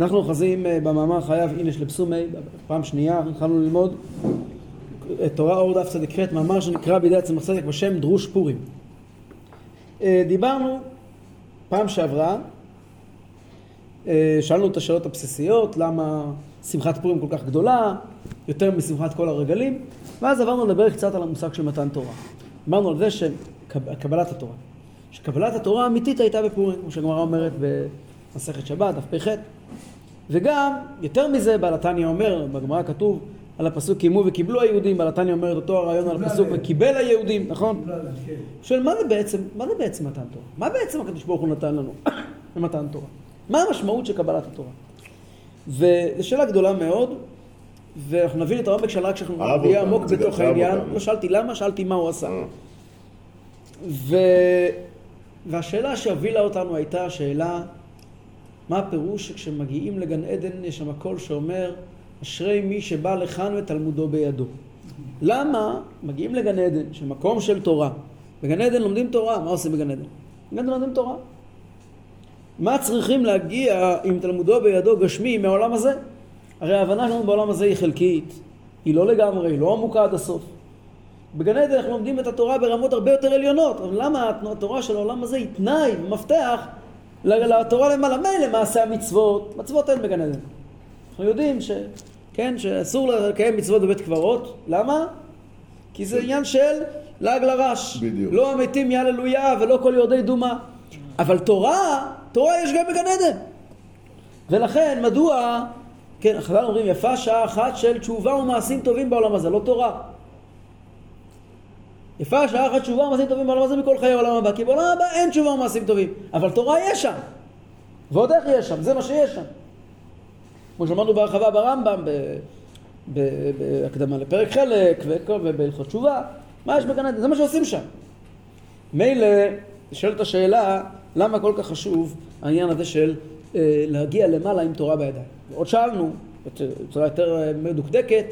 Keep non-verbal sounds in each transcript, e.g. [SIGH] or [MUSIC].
אנחנו אוחזים אה, במאמר חייב הנה שלפסומי, פעם שנייה התחלנו ללמוד את תורה אור דף צדיק ח', מאמר שנקרא בידי עצמך צדק בשם דרוש פורים. אה, דיברנו פעם שעברה, אה, שאלנו את השאלות הבסיסיות, למה שמחת פורים כל כך גדולה, יותר משמחת כל הרגלים, ואז עברנו לדבר קצת על המושג של מתן תורה. אמרנו על זה שקבלת התורה. שקבלת התורה האמיתית הייתה בפורים, כמו שהגמרא אומרת במסכת שבת, דף פ"ח. וגם, יותר מזה, בעל התניא אומר, בגמרא כתוב על הפסוק קיימו וקיבלו היהודים, בעל התניא אומר את אותו הרעיון על הפסוק וקיבל היהודים, נכון? כן. שואל, מה זה בעצם, מה זה בעצם מתן תורה? מה בעצם הקדוש ברוך הוא נתן לנו [COUGHS] במתן תורה? מה המשמעות של קבלת התורה? וזו שאלה גדולה מאוד, ואנחנו נבין את העומק שלה רק כשאנחנו נהיה עמוק בתוך העניין. לא שאלתי למה, שאלתי מה הוא עשה. אה. ו... והשאלה שהובילה אותנו הייתה שאלה, מה הפירוש שכשמגיעים לגן עדן יש שם קול שאומר, אשרי מי שבא לכאן ותלמודו בידו. למה מגיעים לגן עדן, שמקום של תורה, בגן עדן לומדים תורה, מה עושים בגן עדן? בגן עדן לומדים תורה. מה צריכים להגיע עם תלמודו בידו גשמי מהעולם הזה? הרי ההבנה שלנו בעולם הזה היא חלקית, היא לא לגמרי, היא לא עמוקה עד הסוף. בגן עדן אנחנו לומדים את התורה ברמות הרבה יותר עליונות, אבל למה התורה של העולם הזה היא תנאי, מפתח לתורה למעלה? מילא מעשה המצוות, מצוות אין בגן עדן. אנחנו יודעים ש... כן, שאסור לקיים מצוות בבית קברות, למה? כי זה עניין של לעג לרש. בדיוק. לא המתים יהללויה ולא כל יורדי דומה. אבל תורה, תורה יש גם בגן עדן. ולכן, מדוע, כן, החז"ל אומרים, יפה שעה אחת של תשובה ומעשים טובים בעולם הזה, לא תורה. יפה שעה אחת תשובה ומעשים טובים בעולם הזה מכל חיי העולם הבא, כי בעולם הבא אין תשובה ומעשים טובים, אבל תורה יש שם. ועוד איך יש שם, זה מה שיש שם. כמו שאמרנו בהרחבה ברמב"ם, בהקדמה לפרק חלק, ובהלכות תשובה, מה יש בגן עדן? זה מה שעושים שם. מילא, נשאלת השאלה, למה כל כך חשוב העניין הזה של אה, להגיע למעלה עם תורה בידיים? עוד שאלנו, בצורה יותר אה, מדוקדקת,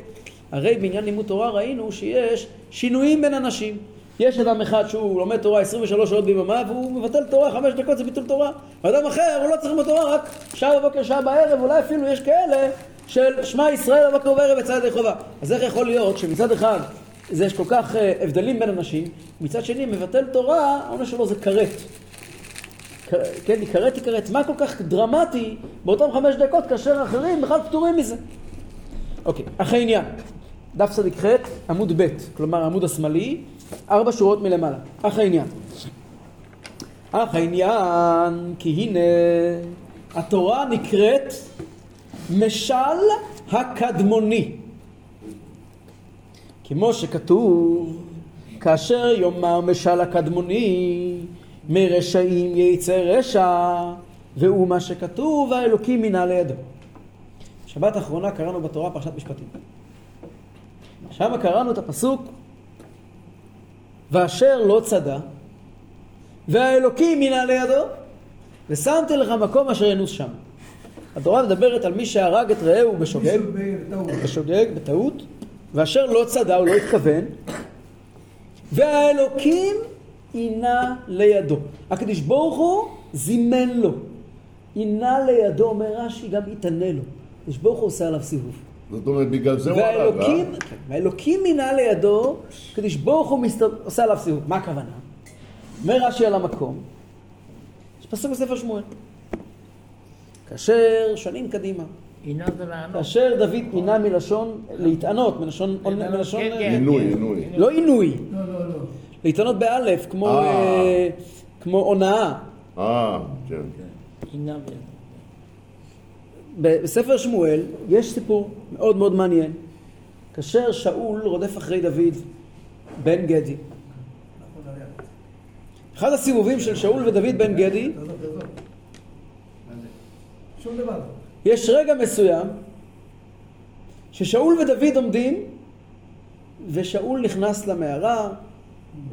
הרי בעניין לימוד תורה ראינו שיש שינויים בין אנשים. יש אדם אחד שהוא לומד תורה 23 שעות ביממה והוא מבטל תורה, חמש דקות זה ביטול תורה. ואדם אחר הוא לא צריך ללמוד תורה רק שעה בבוקר, שעה בערב, אולי אפילו יש כאלה של שמע ישראל בבוקר ובערב יצא ידי חובה. אז איך יכול להיות שמצד אחד זה יש כל כך uh, הבדלים בין אנשים, מצד שני מבטל תורה, העונש שלו זה כרת. כן, יכרת יכרת. מה כל כך דרמטי באותם חמש דקות כאשר אחרים בכלל פטורים מזה? אוקיי, אחרי עניין. דף צדיק ח', עמוד ב', כלומר העמוד השמאלי, ארבע שורות מלמעלה. אך העניין. אך העניין, כי הנה התורה נקראת משל הקדמוני. כמו שכתוב, כאשר יאמר משל הקדמוני, מרשעים יצא רשע, והוא מה שכתוב, האלוקים מינה לידו. שבת האחרונה קראנו בתורה פרשת משפטים. שם קראנו את הפסוק ואשר לא צדה, והאלוקים מינה לידו, ושמתי לך מקום אשר ינוס שם. התורה מדברת על מי שהרג את רעהו בשוגג, בשוגג, בטעות, ואשר לא צדה, הוא לא התכוון, והאלוקים עינה לידו. הקדוש ברוך הוא זימן לו. עינה לידו, אומר רש"י, גם יתענה לו. הקדוש ברוך הוא עושה עליו סיבוב. זאת אומרת, בגלל זה הוא עליו, אה? והאלוקים מינה לידו, כדי שברוך הוא מסתובב, עושה עליו סיבוב. מה הכוונה? אומר רש"י על המקום, יש פסוק בספר שמואל. כאשר שנים קדימה. כאשר דוד עינה מלשון להתענות, מלשון... מלשון כן, כן. עינוי, עינוי. לא עינוי. לא, לא, לא. להתענות באלף, כמו אה. אה, הונאה. אה, כן. בספר שמואל יש סיפור מאוד מאוד מעניין. כאשר שאול רודף אחרי דוד בן גדי. אחד הסיבובים של שאול ודוד בן גדי, יש רגע מסוים ששאול ודוד עומדים ושאול נכנס למערה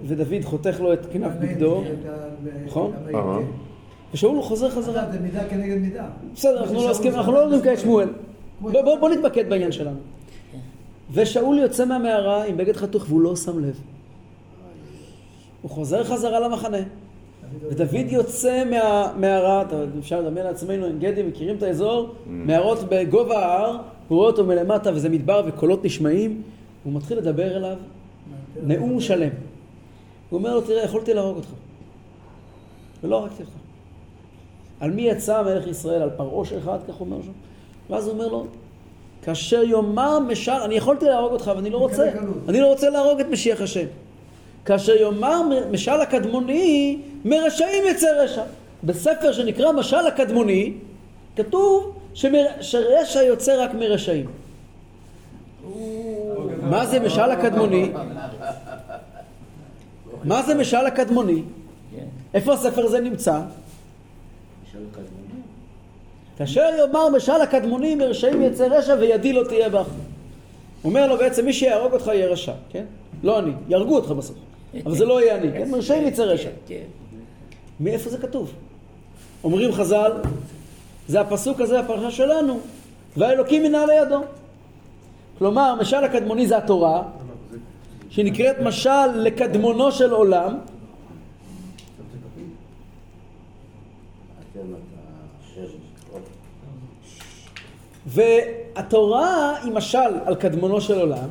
ודוד חותך לו את כנף בגדו, נכון? ושאול חוזר חזרה. זה מידה כנגד מידה. בסדר, אנחנו לא מסכימים, אנחנו לא לומדים כעת שמואל. בוא נתמקד בעניין שלנו. ושאול יוצא מהמערה עם בגד חתוך והוא לא שם לב. הוא חוזר חזרה למחנה. ודוד יוצא מהמערה, אפשר לדמיין לעצמנו, עין גדי, מכירים את האזור? מערות בגובה ההר, הוא רואה אותו מלמטה וזה מדבר וקולות נשמעים, הוא מתחיל לדבר אליו נאום שלם. הוא אומר לו, תראה, יכולתי להרוג אותך, ולא הרגתי אותך. על מי יצא מלך ישראל? על פרעה אחד, כך אומר שם. ואז הוא אומר לו, כאשר יאמר משל, אני יכולתי להרוג אותך, אבל אני לא רוצה. אני לא רוצה להרוג את משיח השם. כאשר יאמר משל הקדמוני, מרשעים יצא רשע. בספר שנקרא משל הקדמוני, כתוב שמר... שרשע יוצא רק מרשעים. מה זה משל הקדמוני? מה זה משל הקדמוני? איפה הספר הזה נמצא? כאשר יאמר משל הקדמוני מרשעים יצא רשע וידי לא תהיה בך. אומר לו בעצם מי שיהרוג אותך יהיה רשע, כן? לא אני, יהרגו אותך בסוף. אבל זה לא יהיה אני, כן? מרשעים יצא רשע. מאיפה זה כתוב? אומרים חז"ל, זה הפסוק הזה, הפרשה שלנו, והאלוקים מנהל לידו. כלומר, משל הקדמוני זה התורה, שנקראת משל לקדמונו של עולם. והתורה היא משל על קדמונו של עולם,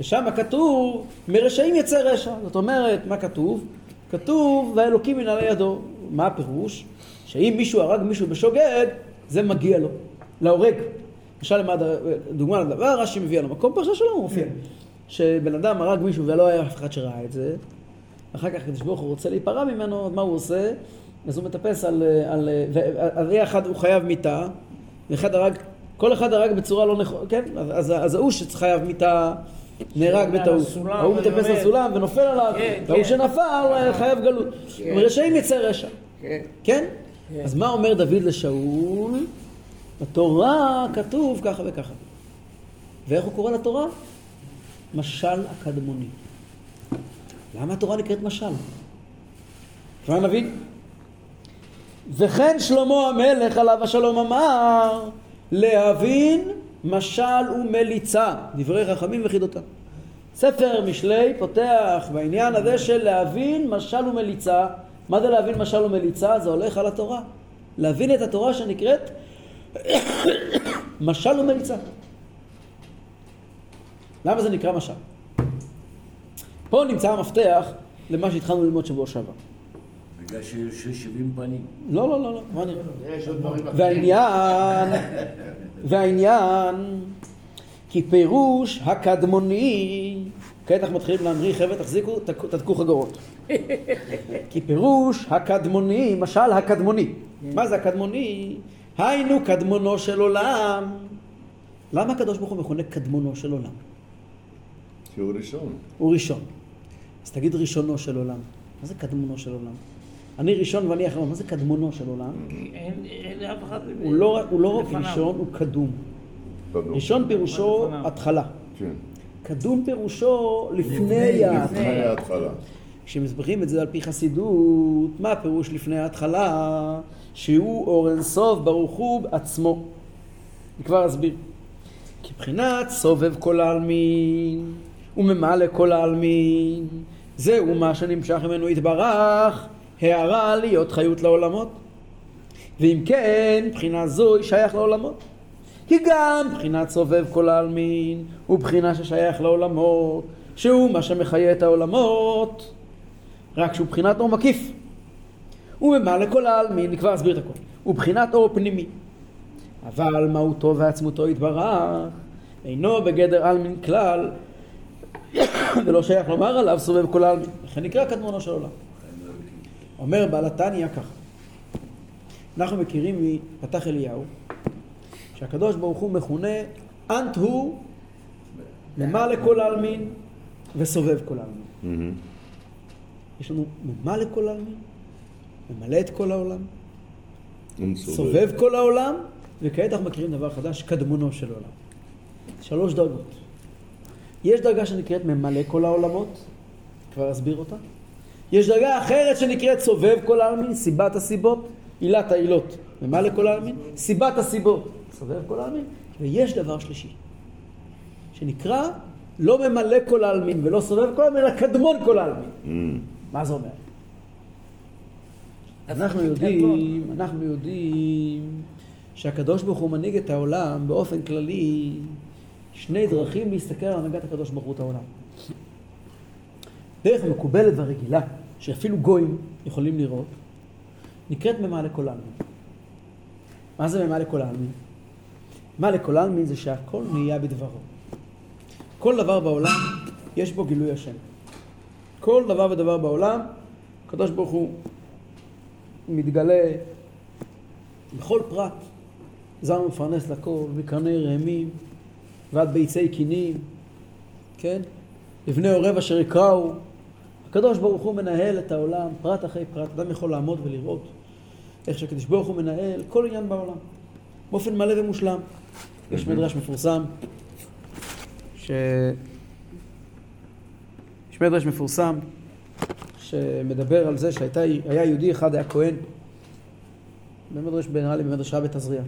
ושם כתוב, מרשעים יצא רשע. זאת אומרת, מה כתוב? כתוב, והאלוקים ינעלה ידו. מה הפירוש? שאם מישהו הרג מישהו בשוגג, זה מגיע לו, להורג. למשל, דוגמה לדבר, רש"י מביא על המקום פרשה שלו, הוא מופיע. שבן אדם הרג מישהו ולא היה אף אחד שראה את זה, אחר כך הקדוש ברוך הוא רוצה להיפרע ממנו, מה הוא עושה? אז הוא מטפס על... על, על, על אחד הוא חייב מיתה, ואחד הרג, כל אחד הרג בצורה לא נכונה, כן? אז, אז ההוא שחייב מיתה נהרג בטעות. ההוא מטפס על סולם ונופל עליו, כן, וההוא כן. שנפל חייב גלות. כן. רשעים יצא רשע. כן? אז מה אומר דוד לשאול? בתורה כתוב ככה וככה. ואיך הוא קורא לתורה? משל הקדמוני. למה התורה נקראת משל? כבר נבין? וכן שלמה המלך עליו השלום אמר להבין משל ומליצה, דברי חכמים וחידותם. ספר משלי פותח בעניין הזה של להבין משל ומליצה. מה זה להבין משל ומליצה? זה הולך על התורה. להבין את התורה שנקראת [COUGHS] משל ומליצה. למה זה נקרא משל? פה נמצא המפתח למה שהתחלנו ללמוד שבוע שעבר. בגלל שיש 70 פנים. לא, לא, לא, לא, מה נראה? והעניין, [LAUGHS] והעניין, כי פירוש הקדמוני, כעת אנחנו מתחילים להמריא, חבר'ה, תחזיקו, תתקו חגורות. [LAUGHS] כי פירוש הקדמוני, משל הקדמוני. מה זה הקדמוני? היינו קדמונו של עולם. למה הקדוש ברוך הוא מכונה קדמונו של עולם? כי הוא ראשון. הוא ראשון. אז תגיד ראשונו של עולם. מה זה קדמונו של עולם? אני ראשון ואני אחרון, מה זה קדמונו של עולם? אין לאף אחד... הוא לא, לא רק ראשון, הוא קדום. ראשון פירושו התחלה. כן. קדום פירושו לפני ההתחלה. כשמסבירים את זה על פי חסידות, מה הפירוש לפני ההתחלה? שהוא אור אינסוף ברוך הוא עצמו. אני כבר אסביר. כי מבחינת סובב כל העלמין וממלא כל העלמין, זהו מה שנמשך ממנו יתברך, הערה להיות חיות לעולמות. ואם כן, בחינה זו היא שייך לעולמות. כי גם בחינת סובב כל העלמין הוא בחינה ששייך לעולמות, שהוא מה שמחיה את העולמות, רק שהוא בחינת אור מקיף. הוא ממלא כל העלמין, אני כבר אסביר את הכל. הוא בחינת אור פנימי. אבל מהותו ועצמותו יתברך אינו בגדר עלמין כלל [COUGHS] ולא שייך לומר עליו סובב כל העלמין. לכן נקרא קדמונו של עולם. אומר בעל התניא ככה, אנחנו מכירים מפתח אליהו שהקדוש ברוך הוא מכונה אנט הוא ממלא כל העלמין וסובב כל העלמין. יש לנו ממלא כל העלמין, ממלא את כל העולם, סובב כל העולם, וכעת אנחנו מכירים דבר חדש, קדמונו של עולם. שלוש דרגות. יש דרגה שנקראת ממלא כל העולמות, כבר אסביר אותה. יש דרגה אחרת שנקראת סובב כל העלמין, סיבת הסיבות, עילת העילות. ממלא כל העלמין, סיבת הסיבות, סובב כל העלמין. ויש דבר שלישי, שנקרא לא ממלא כל העלמין ולא סובב כל העלמין, אלא קדמון כל העלמין. Mm. מה זה אומר? אנחנו יודעים, אנחנו יודעים שהקדוש ברוך הוא מנהיג את העולם באופן כללי שני דרכים להסתכל על הנהגת הקדוש ברוך הוא את העולם. דרך המקובלת והרגילה, שאפילו גויים יכולים לראות, נקראת ממה לכל העלמין. מה זה ממה לכל העלמין? מה לכל העלמין זה שהכל נהיה בדברו. כל דבר בעולם יש בו גילוי השם. כל דבר ודבר בעולם, הקדוש ברוך הוא מתגלה בכל פרט. זר מפרנס לכל, מקרני ראמים ועד ביצי קינים, כן? לבני עורב אשר יקראו. הקדוש ברוך הוא מנהל את העולם פרט אחרי פרט. אדם יכול לעמוד ולראות איך שהקדוש ברוך הוא מנהל כל עניין בעולם באופן מלא ומושלם. יש מדרש מפורסם ש... יש מדרש מפורסם שמדבר על זה שהיה יהודי אחד, היה כהן, במדרש, נראה לי במדרש רבי תזריע,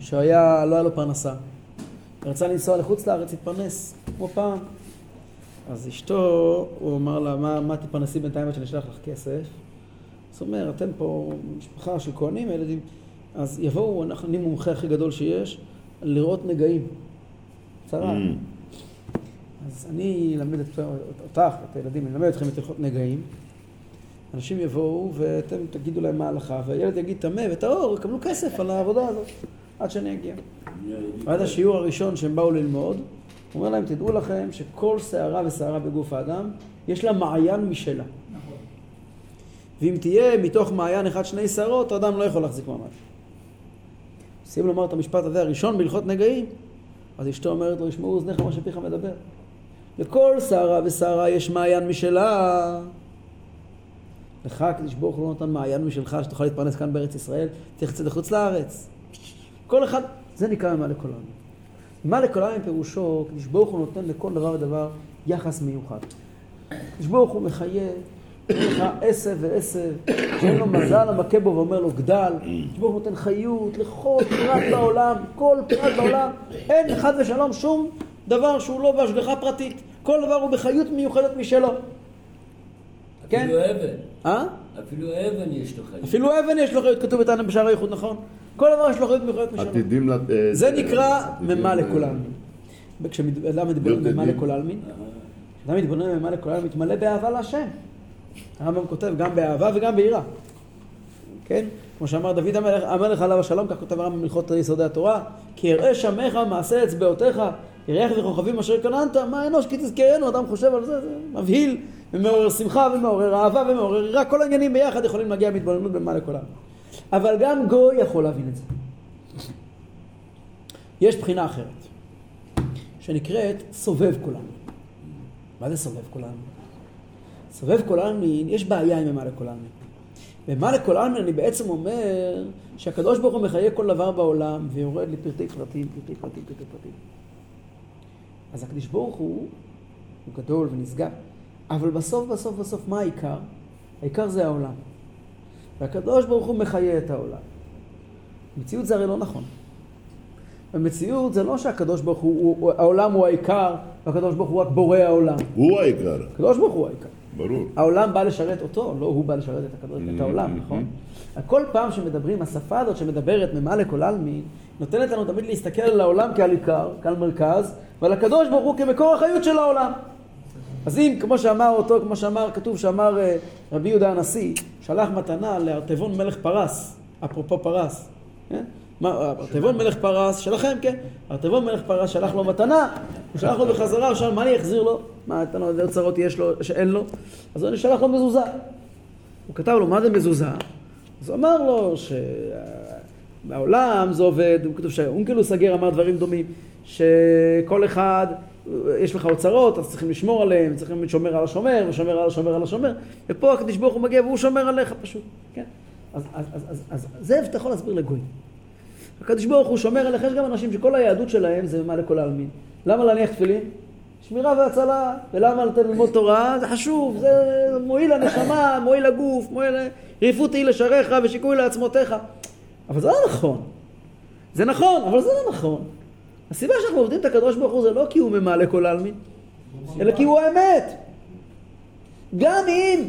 שהיה, לא היה לו פרנסה. רצה לנסוע לחוץ לארץ, להתפרנס, כמו פעם. אז אשתו, הוא אמר לה, מה, מה תפרנסי בינתיים עד שאני אשלח לך כסף? זאת אומרת, אתם פה משפחה של כהנים, ילדים, אז יבואו, אנחנו, אני מומחה הכי גדול שיש, לראות נגעים. צרה. Mm. אז אני אלמד את, אותך, את הילדים, אני אלמד אתכם את הלכות נגעים. אנשים יבואו ואתם תגידו להם מה ההלכה, והילד יגיד טמא וטהור, יקבלו כסף על העבודה הזאת, עד שאני אגיע. ועד השיעור הראשון שהם באו ללמוד, הוא אומר להם, תדעו לכם שכל שערה ושערה בגוף האדם, יש לה מעיין משלה. ואם תהיה מתוך מעיין אחד שני שערות, האדם לא יכול להחזיק מעמד. סיים לומר את המשפט הזה הראשון בהלכות נגעים, אז אשתו אומרת לו, ישמעו אוזניך מה שפיך מדבר. לכל שערה ושערה יש מעיין משלה. לך הקדוש ברוך הוא לא נותן מעיין משלך שתוכל להתפרנס כאן בארץ ישראל, צריך לצאת לחוץ לארץ. כל אחד, זה נקרא ממה לכל העמים. ממה לכל העמים פירושו, קדוש ברוך הוא נותן לכל דבר ודבר יחס מיוחד. קדוש ברוך הוא מחיה, אין לך עשב ועשב, שאין לו מזל המכה בו ואומר לו גדל. קדוש ברוך הוא נותן חיות לכל פרט בעולם, כל פרט בעולם. אין חד ושלום שום דבר שהוא לא בהשגחה פרטית. כל דבר הוא בחיות מיוחדת משלו. כן? אפילו אבן. אה? אפילו אבן יש לו חיות. אפילו אבן יש לו חיות, כתוב בתנא בשער הייחוד, נכון? כל דבר יש לו חיות מיוחדת משלו. עתידים לת... זה נקרא ממה לכל העלמין. כשאדם מדבר ממה לכל העלמין, כשאדם מתבונן ממה לכל העלמין, מתמלא באהבה להשם. הרמב"ם כותב גם באהבה וגם ביראה. כן? כמו שאמר דוד המלך, המלך עליו השלום, כך כותב הרמב"ם מלכות יסודי התורה, כי יראה שמך מעשה אצבעותיך, ירח וכוכבים אשר קננת, מה אנוש כי תזכרנו, אדם חושב על זה, זה מבהיל ומעורר שמחה ומעורר אהבה ומעורר יראה, כל העניינים ביחד יכולים להגיע מהתבוננות במה לכולם. אבל גם גוי יכול להבין את זה. יש בחינה אחרת, שנקראת סובב כולנו. מה זה סובב כולנו? סובב כל יש בעיה עם מה לכל העלמין. במה לכל העלמין אני בעצם אומר שהקדוש ברוך הוא מחיה כל דבר בעולם ויורד לפרטי פרטים, פרטי פרטים, פרטי פרטים. אז הקדוש ברוך הוא, הוא גדול ונשגב, אבל בסוף בסוף בסוף מה העיקר? העיקר זה העולם. והקדוש ברוך הוא מחיה את העולם. במציאות זה הרי לא נכון. במציאות זה לא שהקדוש ברוך הוא, הוא, העולם הוא העיקר, והקדוש ברוך הוא רק בורא העולם. הוא העיקר. הקדוש ברוך הוא העיקר. ברור. העולם בא לשרת אותו, לא הוא בא לשרת את, הקדוש, את העולם, Mm-hmm. נכון? כל פעם שמדברים, השפה הזאת שמדברת ממה לכל עלמין, נותנת לנו תמיד להסתכל על העולם כעל עיקר, כעל מרכז, ועל הקדוש ברוך הוא כמקור החיות של העולם. אז אם, כמו שאמר אותו, כמו שאמר, כתוב שאמר אה, רבי יהודה הנשיא, שלח מתנה לארטבון מלך פרס, אפרופו פרס, כן? מה, ארטבון מלך פרס, שלכם, כן? ארטבון מלך פרס שלח לו מתנה, הוא שלח לו בחזרה, הוא שאל, מה אני אחזיר לו? מה, אתה לא יודע צרות יש לו, שאין לו? אז אני שלח לו מזוזה. הוא כתב לו, מה זה מזוזה? אז הוא אמר לו שבעולם זה עובד, הוא כתוב שהאונקלוס הגר אמר דברים דומים, שכל אחד, יש לך אוצרות, אז צריכים לשמור עליהם, צריכים לשומר על השומר, ושומר על השומר על השומר, ופה הקדוש ברוך הוא מגיע והוא שומר עליך פשוט, כן? אז, אז, אז, אז, אז זה אתה יכול להסביר לגויים. הקדוש ברוך הוא שומר עליך, יש גם אנשים שכל היהדות שלהם זה מה לכל העלמין. למה להניח תפילין? שמירה והצלה. ולמה לתת ללמוד תורה? זה חשוב, זה מועיל לנשמה, מועיל לגוף, מועיל... ריפות היא לשעריך ושיקוי לעצמותיך. אבל זה לא נכון. זה נכון, אבל זה לא נכון. הסיבה שאנחנו עובדים את הקדוש ברוך הוא זה לא כי הוא ממלא כל העלמין, אלא כי הוא האמת. גם אם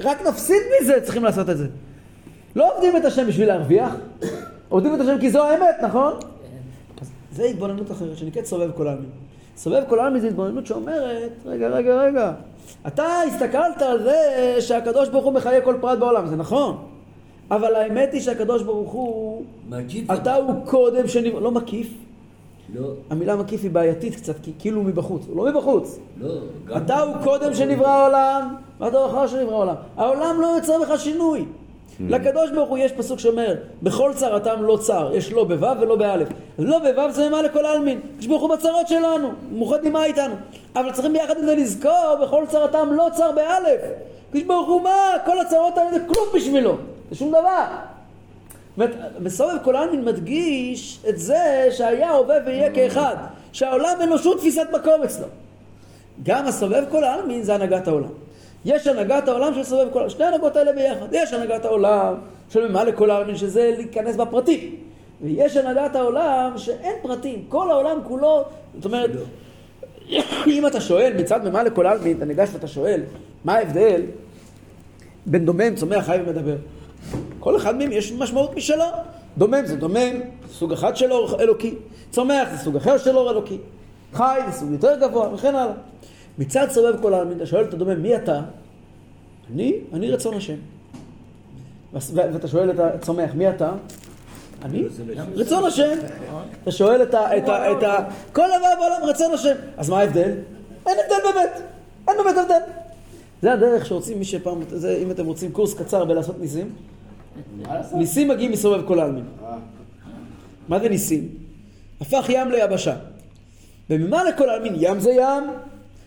רק נפסיד מזה צריכים לעשות את זה. לא עובדים את השם בשביל להרוויח, עובדים את השם כי זו האמת, נכון? אז זה התבוננות אחרת שנקראת סובב כל העלמין. סובב כל העלמין זה התבוננות שאומרת, רגע, רגע, רגע, אתה הסתכלת על זה שהקדוש ברוך הוא מחיה כל פרט בעולם, זה נכון. אבל האמת היא שהקדוש ברוך הוא, אתה הוא קודם שנברא, לא מקיף, לא, המילה מקיף היא בעייתית קצת, כי כאילו הוא מבחוץ, הוא לא מבחוץ. לא. גם- אתה הוא קודם שנברא העולם, ואתה הוא אחר שנברא העולם. העולם לא יוצר בך שינוי. לקדוש ברוך הוא יש פסוק שאומר, בכל צרתם לא צר, יש לא בו' ולא באלף. לא בו' זה מה לכל העלמין. הקדוש ברוך הוא בצרות שלנו, מאוחד נמעה איתנו. אבל צריכים ביחד עם זה לזכור, בכל צרתם לא צר באלף. הקדוש ברוך הוא מה, כל הצרות האלה זה כלום בשבילו, זה שום דבר. זאת כל העלמין מדגיש את זה שהיה, הווה ויהיה כאחד. שהעולם אין לו שום תפיסת מקום אצלו. גם הסובב כל העלמין זה הנהגת העולם. יש הנהגת העולם של סובב כל העלמין, שתי ההנהגות האלה ביחד. יש הנהגת העולם של ממלא כל העלמין, שזה להיכנס בפרטים. ויש הנהגת העולם שאין פרטים, כל העולם כולו, זאת אומרת, [COUGHS] אם אתה שואל מצד ממלא כל העלמין, אתה ניגש ואתה שואל, מה ההבדל בין דומם, צומח, חי ומדבר? כל אחד מהם יש משמעות משלו. דומם זה דומם, סוג אחד של אור אלוקי. צומח זה סוג אחר של אור אלוקי. חי זה סוג יותר גבוה, וכן הלאה. מצד סובב כל העלמין, אתה שואל את הדומם, מי אתה? אני, אני רצון השם. ואתה שואל את הצומח, מי אתה? אני? רצון השם. אתה שואל את ה... כל דבר בעולם רצון השם. אז מה ההבדל? אין הבדל באמת. אין באמת הבדל. זה הדרך שרוצים מי שפעם, זה, אם אתם רוצים קורס קצר בלעשות ניסים, ניסים מגיעים מסובב כל העלמין. מה זה ניסים? הפך ים ליבשה. וממה לכל העלמין? ים זה ים,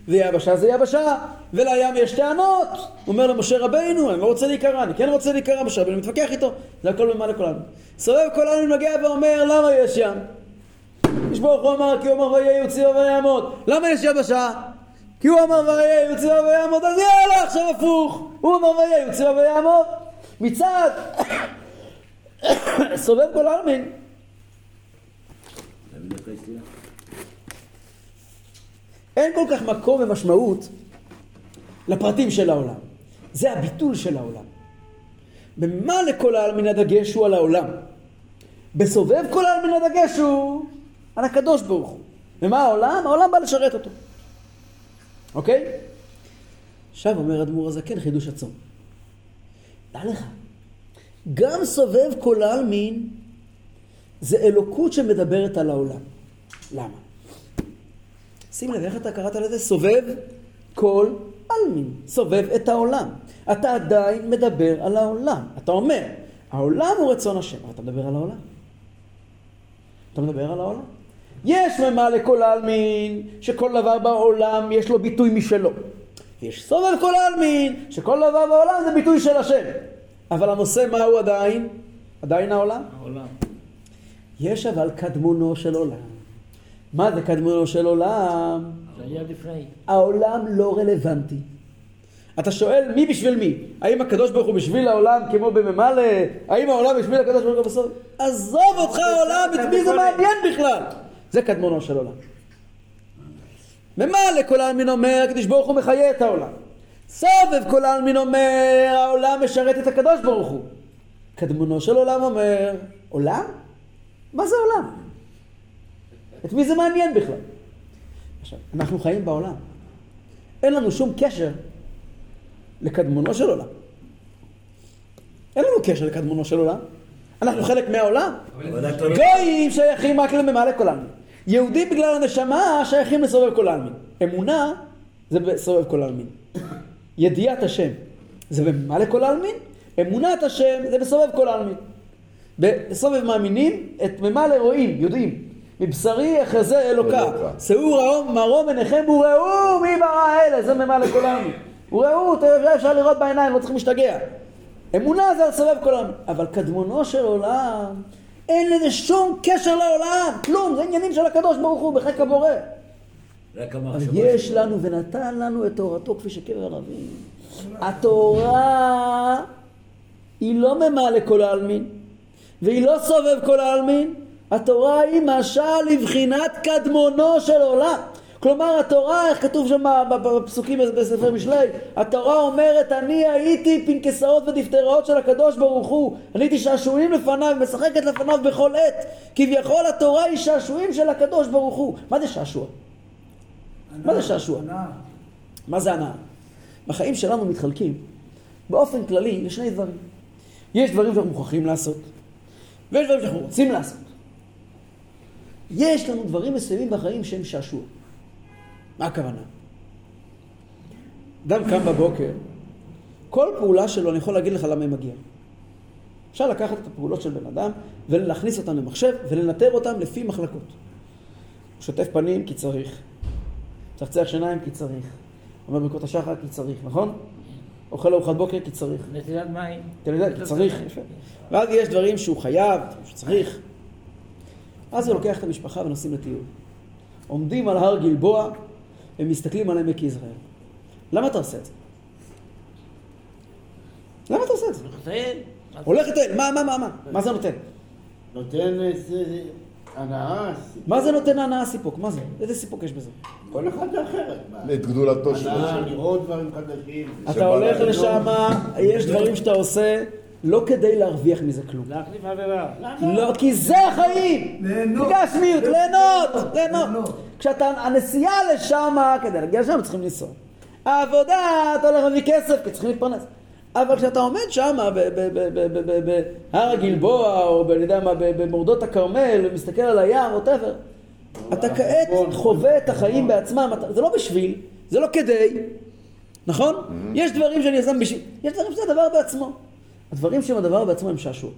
ויבשה זה יבשה, ולים יש טענות. הוא אומר למשה רבינו, אני לא רוצה להיקרא, אני כן רוצה להיקרא, משה רבינו מתווכח איתו, זה הכל ממה לכל העלמין. סובב כל העלמין מגיע ואומר, למה יש ים? איש ברוך הוא אמר, כי הוא אמר ויהיה יוציאו ויעמוד. למה יש יבשה? כי הוא אמר ויהיה יוציאו ויעמוד, אז יאללה, עכשיו הפוך. הוא אמר ויהיה יוציאו ויעמוד. מצד [COUGHS] סובב כל העלמין, אין כל כך מקום ומשמעות לפרטים של העולם. זה הביטול של העולם. במה לכל העלמין הדגש הוא על העולם? בסובב כל העלמין הדגש הוא על הקדוש ברוך הוא. ומה העולם? העולם בא לשרת אותו. אוקיי? עכשיו אומר אדמו"ר הזקן חידוש עצום. דע לך, גם סובב כל העלמין זה אלוקות שמדברת על העולם. למה? שים לב, איך אתה קראת לזה? סובב כל עלמין. סובב את העולם. אתה עדיין מדבר על העולם. אתה אומר, העולם הוא רצון השם. אבל אתה מדבר על העולם. אתה מדבר על העולם. יש ממה לכל העלמין, שכל דבר בעולם יש לו ביטוי משלו. יש סובב כל העלמין, שכל דבר בעולם זה ביטוי של השם. אבל הנושא מהו עדיין? עדיין העולם? העולם. יש אבל קדמונו של עולם. מה זה קדמונו של עולם? העולם לא רלוונטי. אתה שואל מי בשביל מי? האם הקדוש ברוך הוא בשביל העולם כמו בממלא? האם העולם בשביל הקדוש ברוך הוא בסוף? עזוב אותך העולם, את מי זה מעניין בכלל? זה קדמונו של עולם. ממלא כל העלמין אומר, הקדוש ברוך הוא מחיה את העולם. סובב כל העלמין אומר, העולם משרת את הקדוש ברוך הוא. קדמונו של עולם אומר, עולם? מה זה עולם? את מי זה מעניין בכלל? עכשיו, אנחנו חיים בעולם. אין לנו שום קשר לקדמונו של עולם. אין לנו קשר לקדמונו של עולם. אנחנו חלק מהעולם. לא... גויים שייכים רק לממלא כל העלמין. יהודים בגלל הנשמה שייכים לסובב כל העלמין. אמונה זה בסובב כל העלמין. ידיעת השם זה בממלא כל העלמין. אמונת השם זה בסובב כל העלמין. בסובב מאמינים, את ממלא רואים, יודעים. מבשרי אחזה אלוקה. אלוקה. שאו רעום מרום עיניכם וראו מי ברא אלה, זה ממלא כל העלמין. וראו, אפשר לראות בעיניים, לא צריכים להשתגע. אמונה זה לסובב כל העולם. אבל קדמונו של עולם, אין לזה שום קשר לעולם, כלום, זה עניינים של הקדוש ברוך הוא בחיק הבורא. יש. לנו ונתן לנו את תורתו כפי שקבר רבים. התורה היא לא ממלא כל העלמין, והיא לא סובב כל העלמין, התורה היא משל לבחינת קדמונו של עולם. כלומר התורה, איך כתוב שם בפסוקים בספר משלי, התורה אומרת אני הייתי פנקסאות ודפטראות של הקדוש ברוך הוא, אני הייתי שעשועים לפניו, משחקת לפניו בכל עת, כביכול התורה היא שעשועים של הקדוש ברוך הוא. מה זה שעשוע? מה זה שעשוע? מה זה הנאה? בחיים שלנו מתחלקים באופן כללי לשני דברים. יש דברים שאנחנו מוכרחים לעשות, ויש דברים שאנחנו רוצים לעשות. יש לנו דברים מסוימים בחיים שהם שעשוע. מה הכוונה? אדם קם בבוקר, כל פעולה שלו, אני יכול להגיד לך למה היא מגיעה. אפשר לקחת את הפעולות של בן אדם ולהכניס אותן למחשב ולנטר אותן לפי מחלקות. הוא שוטף פנים כי צריך, צחצח שיניים כי צריך, אומר ברכות השחר כי צריך, נכון? אוכל ארוחת בוקר כי צריך. נטילת מים. נטילת כי צריך, יפה. ואז יש דברים שהוא חייב, שהוא צריך. אז הוא לוקח את המשפחה ונוסעים לטיול. עומדים על הר גלבוע ומסתכלים על עמק יזרעאל. למה אתה עושה את זה? למה אתה עושה את זה? נותן. הולך לטייל, מה, מה, מה, מה? מה זה נותן? נותן איזה הנאה, מה זה נותן הנאה סיפוק? מה זה? איזה סיפוק יש בזה? כל אחד אחרת. את גדולתו של הנאה, השם. לראות דברים חדשים. אתה הולך. לשם, יש דברים שאתה עושה לא כדי להרוויח מזה כלום. להחליף עבירה. לא, כי זה החיים! ליהנות. בגשמיות, ליהנות, ליהנות. ליהנות. כשאתה, הנסיעה לשם, כדי להגיע לשם צריכים לנסוע. העבודה, אתה הולך להביא כסף, כי צריכים להתפרנס. אבל כשאתה עומד שם בהר הגלבוע, או ב- אני יודע מה, ב- במורדות הכרמל, ומסתכל על הים, ווטאבר, אתה כעת חווה את החיים בעצמם, זה לא בשביל, זה לא כדי, נכון? יש דברים שאני עושה בשביל, יש דברים שזה הדבר בעצמו. הדברים שהם הדבר בעצמו הם שעשוע.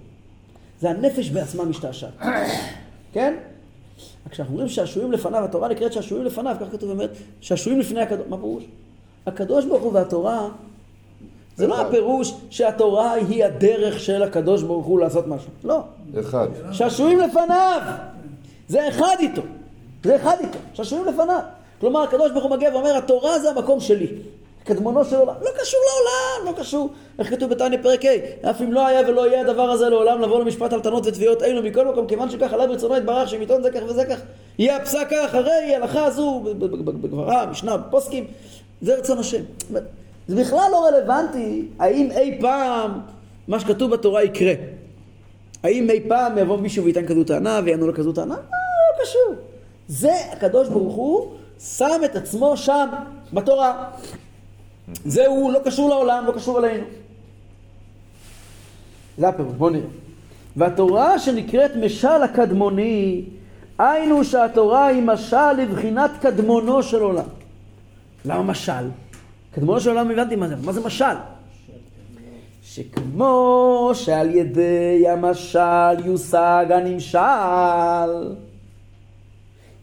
זה הנפש בעצמה משתעשעת. [COUGHS] כן? כשאנחנו אומרים שעשועים לפניו, התורה נקראת שעשועים לפניו, כך כתוב באמת, שעשועים לפני הקדוש, מה פירוש? הקדוש ברוך הוא והתורה, זה לא. הפירוש שהתורה היא הדרך של הקדוש ברוך הוא לעשות משהו, לא. אחד. שעשועים לפניו, זה אחד איתו, זה אחד איתו, שעשועים לפניו. כלומר, הקדוש ברוך הוא מגיע ואומר, התורה זה המקום שלי. קדמונו של עולם, לא קשור לעולם, לא קשור. איך כתוב בתניא פרק ה', אף אם לא היה ולא יהיה הדבר הזה לעולם לבוא למשפט הלטנות ותביעות אלו מכל מקום, כיוון שכך עליו ברצונו יתברך שהם יטעון זה כך וזה כך, יהיה הפסק הרי הלכה הזו ב- ב- ב- בגמרא, משנה, בפוסקים, זה רצון השם. זה בכלל לא רלוונטי האם אי פעם מה שכתוב בתורה יקרה. האם אי פעם יבוא מישהו וייתן כזו טענה ויענו לו כזו טענה? לא, לא קשור. זה הקדוש ברוך הוא שם את עצמו שם, בתורה. זה הוא לא קשור לעולם, לא קשור אלינו. זה הפירוש, בואו נראה. והתורה שנקראת משל הקדמוני, היינו שהתורה היא משל לבחינת קדמונו של עולם. למה משל? קדמונו של עולם הבנתי מה זה, מה זה משל? שכמו שעל ידי המשל יושג הנמשל,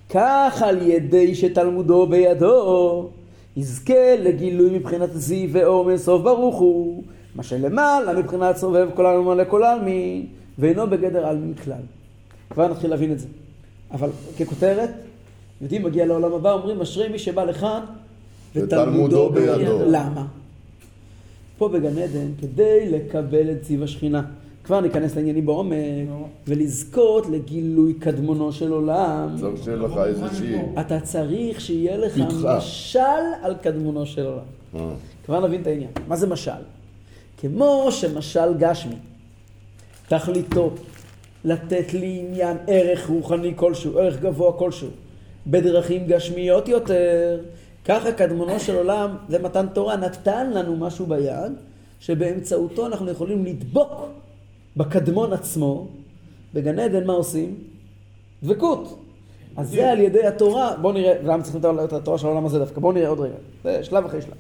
כך על ידי שתלמודו בידו, יזכה לגילוי מבחינת זיו ואור מאינסוף ברוך הוא, מה שלמעלה מבחינת סובב כל העלמין מלא כל העלמין, ואינו בגדר עלמין כלל. כבר נתחיל להבין את זה. אבל ככותרת, יודעים, מגיע לעולם הבא, אומרים, אשרי מי שבא לכאן, ותלמודו בידו. למה? פה בגן עדן, כדי לקבל את ציר השכינה. כבר ניכנס לעניינים בעומק, ולזכות לגילוי קדמונו של עולם. צריך שיהיה לך איזושהי... אתה צריך שיהיה לך. משל על קדמונו של עולם. אה. כבר נבין את העניין. מה זה משל? כמו שמשל גשמי, תכליתו לתת לי עניין ערך רוחני כלשהו, ערך גבוה כלשהו, בדרכים גשמיות יותר, ככה קדמונו של עולם, זה מתן תורה, נתן לנו משהו ביד, שבאמצעותו אנחנו יכולים לדבוק בקדמון עצמו. בגן עדן מה עושים? דבקות. אז זה על ידי התורה, בואו נראה, למה צריכים את התורה של העולם הזה דווקא? בואו נראה עוד רגע, זה שלב אחרי שלב.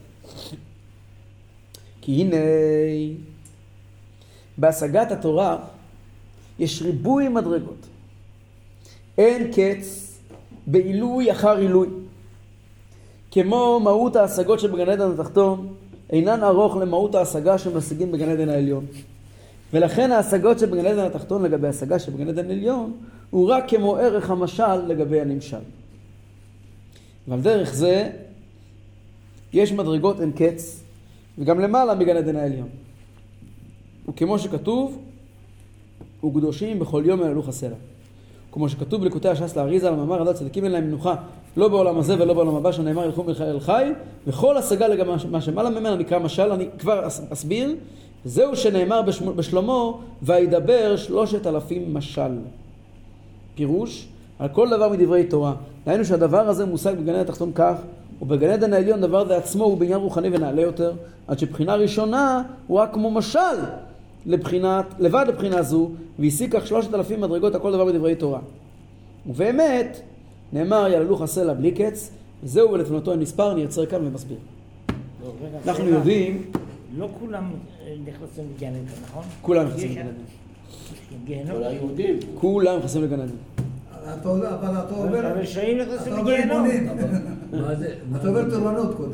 כי הנה, בהשגת התורה יש ריבוי מדרגות. אין קץ בעילוי אחר עילוי. כמו מהות ההשגות שבגן עדן התחתון, אינן ארוך למהות ההשגה שמשיגים בגן עדן העליון. ולכן ההשגות שבגן עדן התחתון לגבי השגה שבגן עדן עליון, הוא רק כמו ערך המשל לגבי הנמשל. ועל דרך זה, יש מדרגות אין קץ, וגם למעלה מגן עדן העליון. וכמו שכתוב, וקדושים בכל יום יללוך הסלע. כמו שכתוב בליקוטי הש"ס לאריזה, למאמר הדעת צדיקים אין להם מנוחה, לא בעולם הזה ולא בעולם הבא, שנאמר ילכו אל חיל, וכל השגה לגבי מה שמעלה ממנה נקרא משל, אני כבר אס- אסביר, זהו שנאמר בשמו- בשלמה, וידבר שלושת אלפים משל. פירוש, על כל דבר מדברי תורה. דהיינו שהדבר הזה מושג בגן עדן התחתון כך, ובגן עדן העליון דבר זה עצמו הוא בעניין רוחני ונעלה יותר, עד שבחינה ראשונה הוא רק כמו משל לבחינת, לבד לבחינה זו, והשיג כך שלושת אלפים מדרגות הכל דבר בדברי תורה. ובאמת, נאמר יללוך הסלע בלי קץ, וזהו ולתבונתו מספר, אני אעצר כאן ומסביר. לא, אנחנו. יודעים, לא כולם נכנסים לגן עדן, נכון? כולם נכנסים לגן עדן. כל היהודים. כולם נכנסים לגן עדן. אבל אתה עובר... הרשעים נכנסים לגיהנום. אתה עובר תורנות קודם.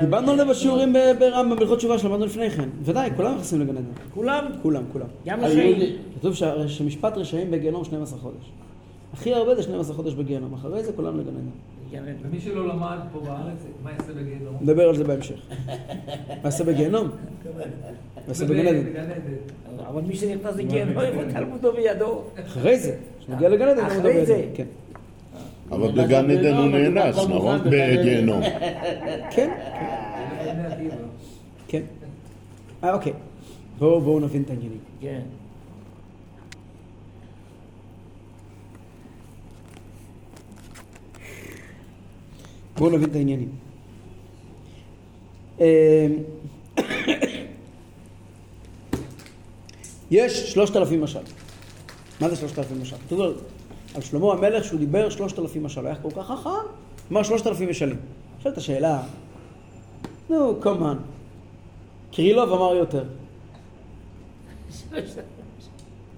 דיברנו על זה בשיעורים ברמב"ם, בהלכות תשובה שלמדנו לפני כן. ודאי, כולם נכנסים לגן עדן. כולם, כולם, כולם. גם רשעים. כתוב שמשפט רשעים בגיהנום 12 חודש. הכי הרבה זה 12 חודש בגיהנום, אחרי זה כולם לגן עדן. ומי שלא למד פה בארץ, מה יעשה בגיהנום? נדבר על זה בהמשך. מה יעשה בגיהנום? מה יעשה בגן עדן? אבל מי שנכנס לגיהנום, איפה תלמודו בידו? אחרי זה, כשנגיע לגן עדן, נדבר על זה. כן. אבל בגן עדן הוא נאנס, נכון? בגיהנום. כן. כן. אה, אוקיי. בואו נבין את העניינים. כן. בואו נבין את העניינים. אה, [COUGHS] יש שלושת אלפים משל. מה זה שלושת אלפים משל? כתוב על- שלמה המלך שהוא דיבר שלושת אלפים משל, הוא היה כל כך חכם, אמר שלושת אלפים משלים. שואלת השאלה, נו, כמובן, קרילוב אמר יותר.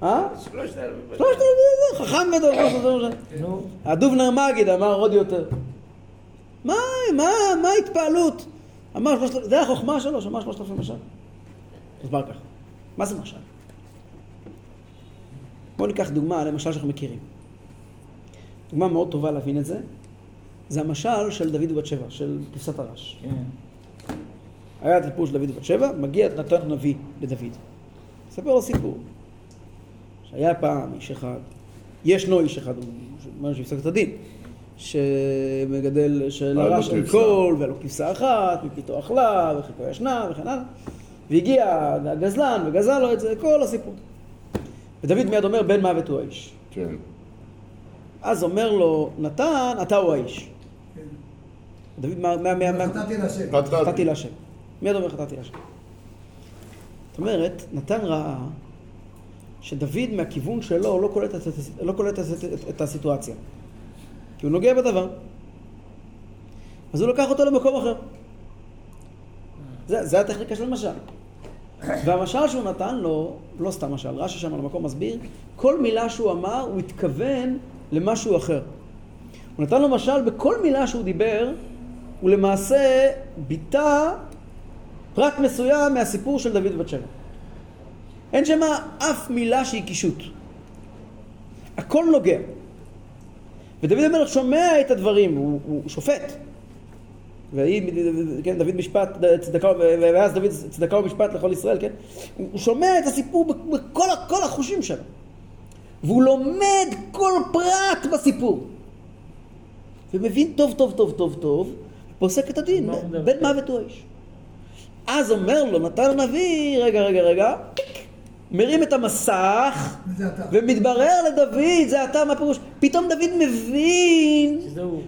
אה? שלושת אלפים. שלושת אלפים, חכם גדול, [COUGHS] הדובנר מגיד אמר עוד יותר. מה, מה, מה ההתפעלות? אמר שלושת אלפים, זה החוכמה שלו, שאמר שלושת אלפים משל. הסבר ככה. מה זה משל? בואו ניקח דוגמה למשל שאנחנו מכירים. דוגמה מאוד טובה להבין את זה, זה המשל של דוד ובת שבע, של כבשת הרש. כן. היה את הסיפור של דוד ובת שבע, מגיע נתן הנביא לדוד. מספר לו סיפור. שהיה פעם איש אחד, ישנו איש אחד, הוא אומר שיפסק את הדין, שמגדל, שלרש אין. קול, והיה לו כבשה אחת, מפיתו אכלה, וחלקו ישנה, וכן הלאה. והגיע הגזלן וגזל לו את זה, כל הסיפור. ודוד מיד אומר, בן מוות הוא האיש. כן. אז אומר לו, נתן, אתה הוא האיש. דוד, מה, מה, מה, מה, חטאתי לשם. חטאתי. חטאתי להשם. מיד אומר חטאתי להשם. זאת אומרת, נתן ראה שדוד מהכיוון שלו לא קולט, את, לא קולט את, את, את הסיטואציה. כי הוא נוגע בדבר. אז הוא לקח אותו למקום אחר. זה, זה הטכניקה של משל. והמשל שהוא נתן לו, לא סתם משל, רש"י שם על המקום מסביר, כל מילה שהוא אמר, הוא התכוון למשהו אחר. הוא נתן לו משל בכל מילה שהוא דיבר, הוא למעשה ביטא פרט מסוים מהסיפור של דוד ובת שבע. אין שם אף מילה שהיא קישוט. הכל נוגע. ודוד המלך שומע את הדברים, הוא, הוא שופט. והיא, כן, דוד משפט, צדקה, ואז דוד צדקה ומשפט לכל ישראל, כן? הוא, הוא שומע את הסיפור בכל כל החושים שלו. והוא לומד כל פרט בסיפור. ומבין טוב טוב טוב טוב טוב, פוסק את הדין? בן מוות הוא האיש. אז אומר לו נתן הנביא, רגע רגע רגע, מרים את המסך. ומתברר לדוד, זה אתה, מה פירוש? פתאום דוד מבין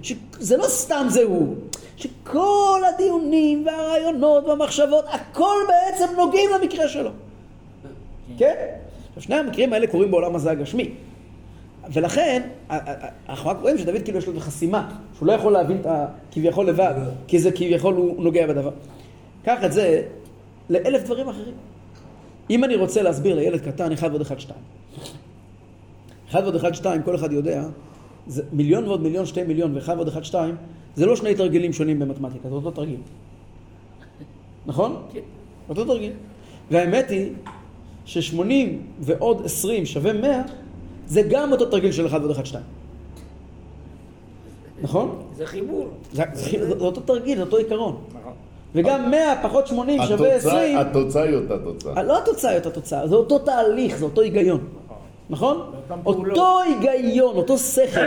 שזה לא סתם זה הוא, שכל הדיונים והרעיונות והמחשבות, הכל בעצם נוגעים למקרה שלו. כן? עכשיו, שני המקרים האלה קורים בעולם הזה הגשמי. ולכן, אנחנו רק רואים שדוד כאילו יש לו את החסימה, שהוא לא יכול להבין את ה... כביכול לבד, כי זה כביכול הוא נוגע בדבר. קח את זה לאלף דברים אחרים. אם אני רוצה להסביר לילד קטן, אחד ועוד אחד שתיים. אחד ועוד אחד שתיים, כל אחד יודע, זה מיליון ועוד מיליון, שתי מיליון, ואחד ועוד אחד שתיים, זה לא שני תרגילים שונים במתמטיקה, זה אותו תרגיל. נכון? כן. אותו תרגיל. והאמת היא ששמונים ועוד עשרים שווה מאה, זה גם אותו תרגיל של אחד ועוד אחד שתיים. נכון? זה חיבור. זה, זה, זה אותו תרגיל, זה אותו עיקרון. וגם 100 פחות 80 שווה 20. התוצאה היא אותה תוצאה. לא התוצאה היא אותה תוצאה, זה אותו תהליך, זה אותו היגיון. נכון? אותו היגיון, אותו שכל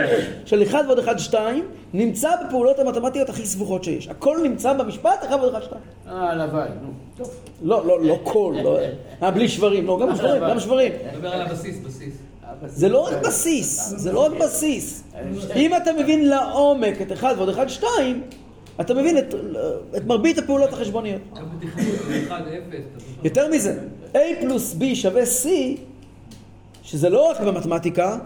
של 1 ועוד 1, 2, נמצא בפעולות המתמטיות הכי סבוכות שיש. הכל נמצא במשפט 1 ועוד 1, 2. אה, הלוואי, נו. לא, לא, לא כל, לא, אה, בלי שברים, לא, גם שברים, גם שברים. מדבר על הבסיס, בסיס. זה לא רק בסיס, זה לא רק בסיס. אם אתה מבין לעומק את 1 ועוד 1, 2, אתה מבין את, את מרבית הפעולות החשבוניות. גם בתכנון, 1, 0. יותר מזה, A פלוס B שווה C, שזה לא רק במתמטיקה,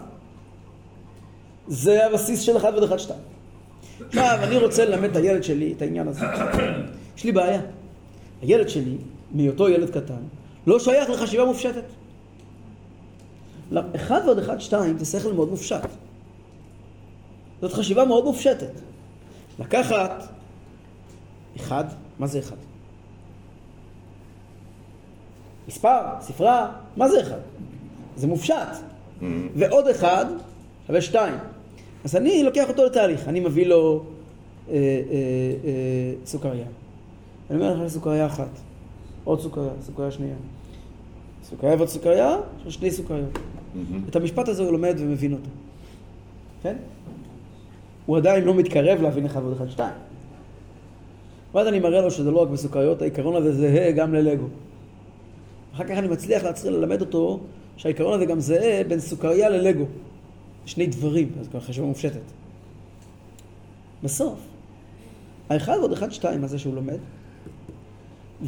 זה הבסיס של 1 ועוד 1, 2. עכשיו, אני רוצה ללמד את הילד שלי את העניין הזה. יש לי בעיה. הילד שלי, מהיותו ילד קטן, לא שייך לחשיבה מופשטת. לא, 1 ועוד 1, 2 זה שכל מאוד מופשט. זאת חשיבה מאוד מופשטת. לקחת אחד, מה זה אחד? מספר, ספרה, מה זה אחד? זה מופשט. ועוד אחד שווה שתיים. אז אני לוקח אותו לתהליך, אני מביא לו אה, אה, אה, סוכריה. אני אומר לך סוכריה אחת, עוד סוכריה, סוכריה שנייה. סוכריה ועוד סוכריה, יש שני סוכריות. את המשפט הזה הוא לומד ומבין אותו. כן? הוא עדיין לא מתקרב להבין אחד ועוד אחד שתיים. ואז אני מראה לו שזה לא רק בסוכריות, העיקרון הזה זהה גם ללגו. אחר כך אני מצליח להתחיל ללמד אותו שהעיקרון הזה גם זהה בין סוכריה ללגו. שני דברים, אז כבר חשיבה מופשטת. בסוף, האחד ועוד אחד שתיים הזה שהוא לומד,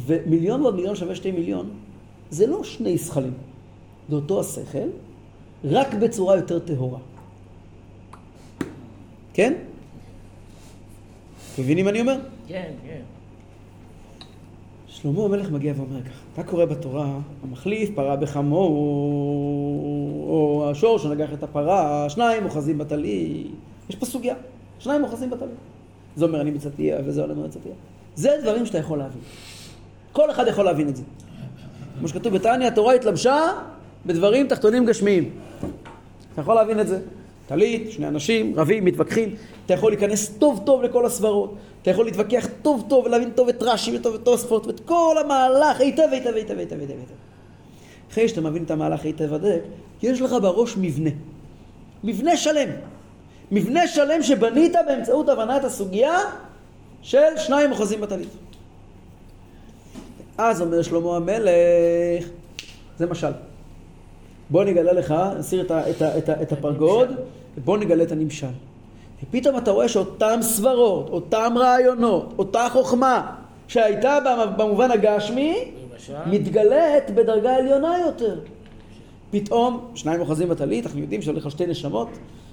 ומיליון ועוד מיליון שווה שתי מיליון, זה לא שני שכלים. זה אותו השכל, רק בצורה יותר טהורה. כן? אתם מבינים מה אני אומר? כן, כן. שלמה המלך מגיע ואומר ככה, אתה קורא בתורה, המחליף פרה בחמו, או השור שנגח את הפרה, שניים אוחזים בטלית. יש פה סוגיה, שניים אוחזים בטלית. זה אומר אני מצטיה וזה אומר מצטיה. זה דברים שאתה יכול להבין. כל אחד יכול להבין את זה. כמו שכתוב בתניא, התורה התלבשה בדברים תחתונים גשמיים. אתה יכול להבין את זה. טלית, שני אנשים, רבים, מתווכחים, אתה יכול להיכנס טוב טוב לכל הסברות, אתה יכול להתווכח טוב טוב ולהבין טוב את רש"י וטוב את תוספות ואת כל המהלך היטב היטב היטב היטב היטב היטב. אחרי שאתה מבין את המהלך היטב הדק, יש לך בראש מבנה. מבנה שלם. מבנה שלם שבנית באמצעות הבנת הסוגיה של שניים אוחזים בטלית. אז אומר שלמה המלך, זה משל. בוא נגלה לך, נסיר את, את, את, את הפרגוד, ובוא נגלה את הנמשל. ופתאום אתה רואה שאותם סברות, אותם רעיונות, אותה חוכמה שהייתה במובן הגשמי? מתגלית בדרגה עליונה יותר. פתאום, שניים אוחזים בטלית, אנחנו יודעים שהולך על שתי נשמות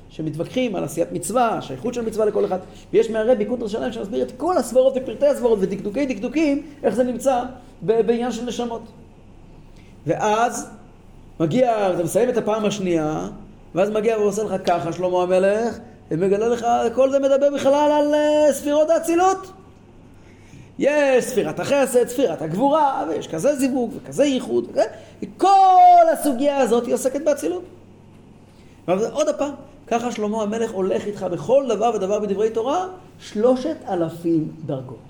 שמתווכחים על עשיית מצווה, שייכות של מצווה לכל אחד, ויש מהרבי קונטר שלם שמסביר את כל הסברות ופרטי הסברות ודקדוקי דקדוקים, איך זה נמצא בעניין של נשמות. ואז מגיע, אתה מסיים את הפעם השנייה, ואז מגיע ועושה לך ככה, שלמה המלך, ומגלה לך, כל זה מדבר בכלל על uh, ספירות האצילות. יש ספירת החסד, ספירת הגבורה, ויש כזה זיווג וכזה ייחוד, וכל הסוגיה הזאת היא עוסקת באצילות. עוד פעם, ככה שלמה המלך הולך איתך בכל דבר ודבר בדברי תורה, שלושת אלפים דרגות.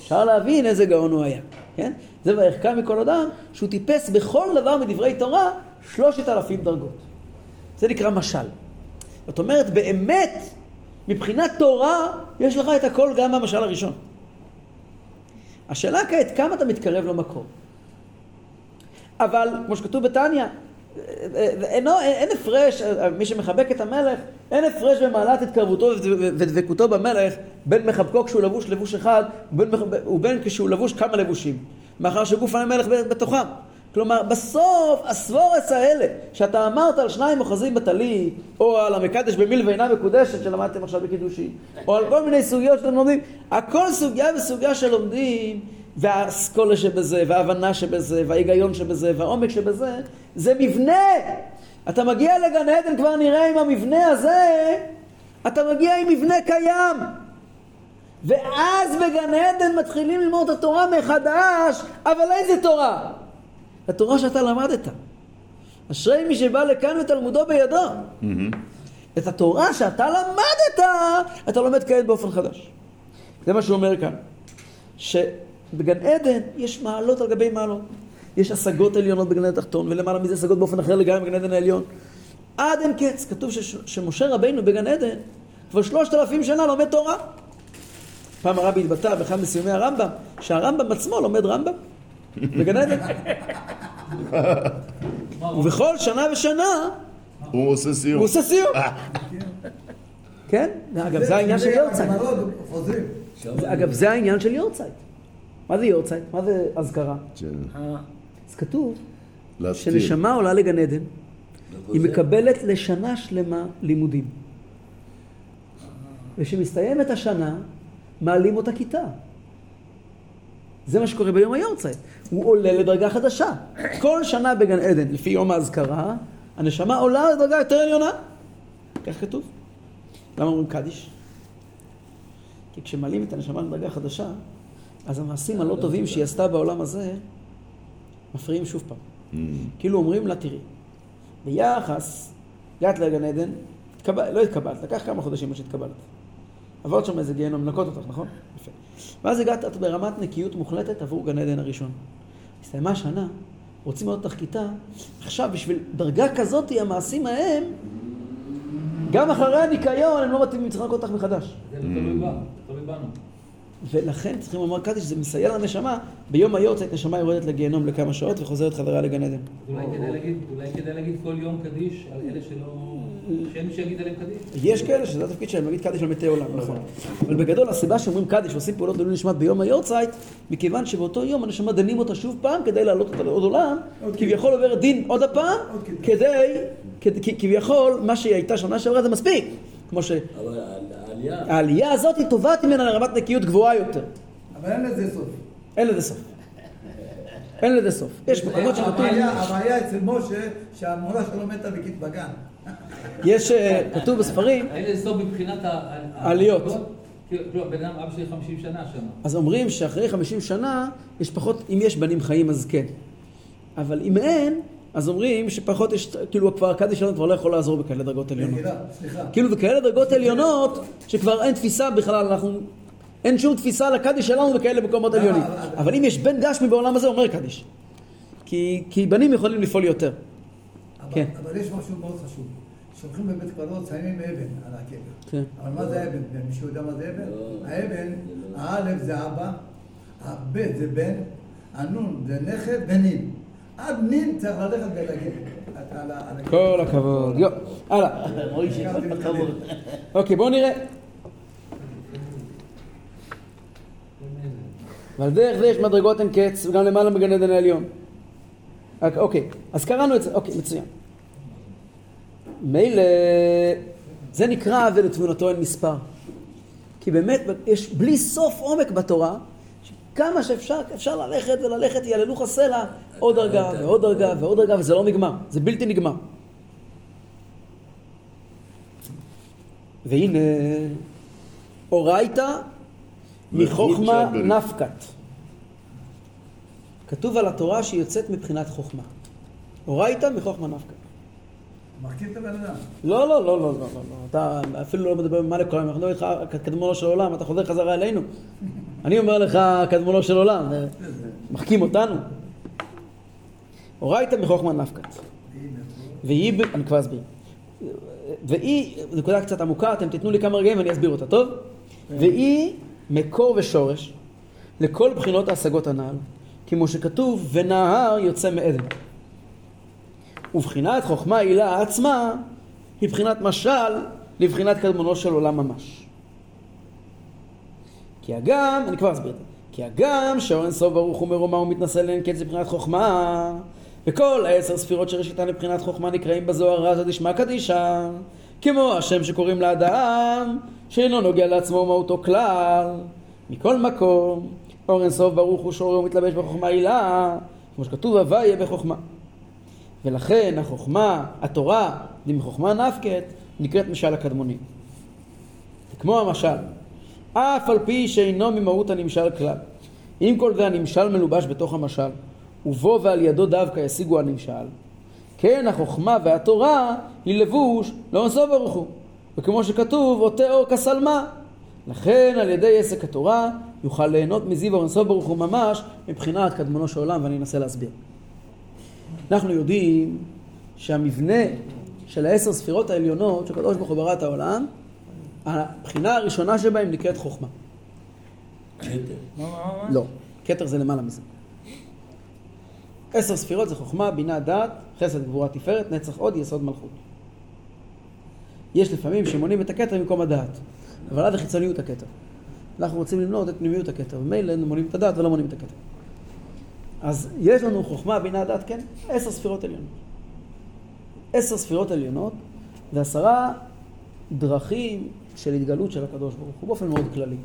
אפשר להבין איזה גאון הוא היה, כן? זה ויחכם מכל אדם, שהוא טיפס בכל דבר מדברי תורה שלושת אלפים דרגות. זה נקרא משל. זאת אומרת, באמת, מבחינת תורה, יש לך את הכל גם במשל הראשון. השאלה כעת, כמה אתה מתקרב למקום? אבל, כמו שכתוב בתניא, אין, אין הפרש, מי שמחבק את המלך, אין הפרש במעלת התקרבותו ודבקותו במלך בין מחבקו כשהוא לבוש לבוש אחד ובין, ובין כשהוא לבוש כמה לבושים, מאחר שגוף המלך בתוכם. כלומר, בסוף הסבורס האלה, שאתה אמרת על שניים אוחזים בטלית, או על המקדש במיל ואינה מקודשת שלמדתם עכשיו בקידושין, או על כל מיני סוגיות שאתם לומדים, הכל סוגיה וסוגיה שלומדים, והאסכולה שבזה, וההבנה שבזה, וההיגיון שבזה, והעומק שבזה, זה מבנה. אתה מגיע לגן עדן, כבר נראה עם המבנה הזה, אתה מגיע עם מבנה קיים. ואז בגן עדן מתחילים ללמוד את התורה מחדש, אבל איזה תורה? התורה שאתה למדת. אשרי מי שבא לכאן ותלמודו בידו. את התורה שאתה למדת, אתה לומד כעת באופן חדש. זה מה שהוא אומר כאן. שבגן עדן יש מעלות על גבי מעלות. יש השגות עליונות בגן עדן התחתון, ולמעלה מזה השגות באופן אחר לגמרי בגן עדן העליון. עד אין קץ, כתוב שש- שמשה רבינו בגן עדן כבר שלושת אלפים שנה לומד תורה. פעם הרבי התבטא באחד מסיומי הרמב"ם, שהרמב"ם עצמו לומד רמב"ם בגן עדן. ובכל שנה ושנה הוא עושה סיום. הוא עושה סיום. כן? אגב, זה העניין של יורצייט. אגב, זה העניין של יורצייט. מה זה יורצייט? מה זה אזכרה? ש- אז כתוב. שנשמה עולה לגן עדן, היא מקבלת לשנה שלמה לימודים. וכשמסתיימת השנה, מעלים אותה כיתה. זה מה שקורה ביום היורצייט. הוא עולה לדרגה חדשה. כל שנה בגן עדן, לפי יום האזכרה, הנשמה עולה לדרגה יותר עליונה. כך כתוב. למה אומרים קדיש? כי כשמעלים את הנשמה לדרגה חדשה, אז המעשים הלא טובים שהיא עשתה בעולם הזה, מפריעים שוב פעם. Mm. כאילו אומרים לה, תראי, ביחס, הגעת לגן עדן, התקבל, לא התקבלת, לקח כמה חודשים עד שהתקבלת. עברת שם איזה גיהנום, לנקות אותך, נכון? ואז הגעת את ברמת נקיות מוחלטת עבור גן עדן הראשון. הסתיימה השנה, רוצים לראות אותך כיתה, עכשיו בשביל דרגה כזאת המעשים ההם, גם אחרי הניקיון הם לא מתאימים, צריך לנקות אותך מחדש. זה תלוי בנו. ולכן צריכים לומר קדיש, זה מסייע לנשמה, ביום היורצייט נשמה יורדת לגיהנום לכמה שעות וחוזרת חזרה לגן עדן. אולי כדאי להגיד כל יום קדיש על אלה שלא... שאין מי שיגיד עליהם קדיש. יש כאלה שזה התפקיד שלהם, להגיד קדיש על מתי עולם, נכון. אבל בגדול הסיבה שאומרים קדיש ועושים פעולות לעילוי נשמת ביום היורצייט, מכיוון שבאותו יום הנשמה דנים אותה שוב פעם כדי להעלות אותה לעוד עולם, כביכול עוברת דין עוד הפעם, כדי, כביכול מה שהיא הייתה שנה שעברה זה מספיק. כמו אבל העלייה, שהעלייה הזאת היא תובעת ממנה לרמת נקיות גבוהה יותר. אבל אין לזה סוף. אין לזה סוף. אין לזה סוף. יש מקומות שכתוב, הבעיה אצל משה שהמורה שלו מתה בגן. יש, אה, כתוב בספרים, האם זה סוף מבחינת העליות. כאילו, כאילו, הבן אדם, אבא שלי 50 שנה שם. אז אומרים שאחרי 50 שנה, יש פחות, אם יש בנים חיים אז כן. אבל אם אין, אז אומרים שפחות יש, כאילו כבר הקדיש שלנו כבר לא יכול לעזור בכאלה דרגות עליונות. כאילו בכאלה דרגות עליונות, שכבר אין תפיסה בכלל, אנחנו, אין שום תפיסה לקדיש שלנו בכאלה מקומות עליונים. אבל- אבל אם יש בן גשמי בעולם הזה, אומר קדיש. כי, כי בנים יכולים לפעול יותר. אבל, כן. אבל יש משהו מאוד חשוב. כשהולכים לבית קברות שמים אבן על הקבר. כן. אבל מה זה אבן? מישהו יודע מה זה אבן? האבן, האלף זה אבא, הבית זה בן, הנון זה נכד ונין. עד נין צריך ללכת ולהגיד. כל הכבוד. יו, הלאה. אוקיי, בואו נראה. ועל דרך זה יש מדרגות אין קץ, וגם למעלה בגן עדן העליון. אוק- אוקיי, אז קראנו את זה, אוקיי, מצוין. מילא, זה נקרא ולתבונתו אין מספר. כי באמת, יש בלי סוף עומק בתורה, שכמה שאפשר, אפשר ללכת וללכת, יעללוך הסלע, עוד דרגה ועוד דרגה ועוד דרגה, וזה לא נגמר, זה בלתי נגמר. והנה, אורייתא מחוכמה. נפקת. כתוב על התורה שהיא יוצאת מבחינת חוכמה. אורייתא מחוכמה נפקת. מחכים את הבן אדם. לא, לא, לא, לא, לא, לא, לא. אתה אפילו לא מדבר מה לכל העולם, אנחנו מדברים איתך קדמונו של עולם, אתה חוזר חזרה אלינו. אני אומר לך קדמונו של עולם, מחכים אותנו. אורייתא מחוכמה נפקת. והיא, אני כבר אסביר. והיא, נקודה קצת עמוקה, אתם תיתנו לי כמה רגעים ואני אסביר אותה, טוב? והיא מקור ושורש לכל בחינות ההשגות הנ"ל, כמו שכתוב, ונהר יוצא מעדן. ובחינת חוכמה עילה עצמה היא בחינת משל לבחינת קדמונו של עולם ממש. כי הגם, אני כבר אסביר את זה, כי הגם שאור אינסוף ברוך הוא מרומם ומתנשא לאין קץ לבחינת חוכמה, וכל העשר ספירות שראשיתן לבחינת חוכמה נקראים בזוהר רזא דשמיא קדישא, כמו השם שקוראים לאדם, שאינו נוגע לעצמו ומהותו כלל. מכל מקום, אור אינסוף ברוך הוא שורר ומתלבש בחוכמה עילה, כמו שכתוב הוויה בחוכמה. ולכן החוכמה, התורה, דמחוכמה נפקת, נקראת משל הקדמונים. כמו המשל, אף על פי שאינו ממהות הנמשל כלל. אם כל זה הנמשל מלובש בתוך המשל, ובו ועל ידו דווקא ישיגו הנמשל, כן החוכמה והתורה היא לבוש לא נסוף ברוך הוא. וכמו שכתוב, עוטה אור כסלמה. לכן על ידי עסק התורה יוכל ליהנות מזיו אור אינסוף ברוך הוא ממש מבחינת קדמונו של עולם, ואני אנסה להסביר. אנחנו יודעים שהמבנה של העשר ספירות העליונות שקדוש ברוך הוא ברא את העולם, הבחינה הראשונה שבהם נקראת חוכמה. כתר. מה, מה, מה? לא, כתר זה למעלה מזה. עשר ספירות זה חוכמה, בינה, דעת, חסד, גבורה, תפארת, נצח עוד, יסוד מלכות. יש לפעמים שמונים את הכתר במקום הדעת, אבל עד החיצוניות הכתר. אנחנו רוצים למנות את פנימיות הכתר, ומילא מונים את הדעת ולא מונים את הכתר. אז יש לנו חוכמה, בינה, דעת, כן, עשר ספירות עליונות. עשר ספירות עליונות ועשרה דרכים של התגלות של הקדוש ברוך הוא באופן מאוד כללי.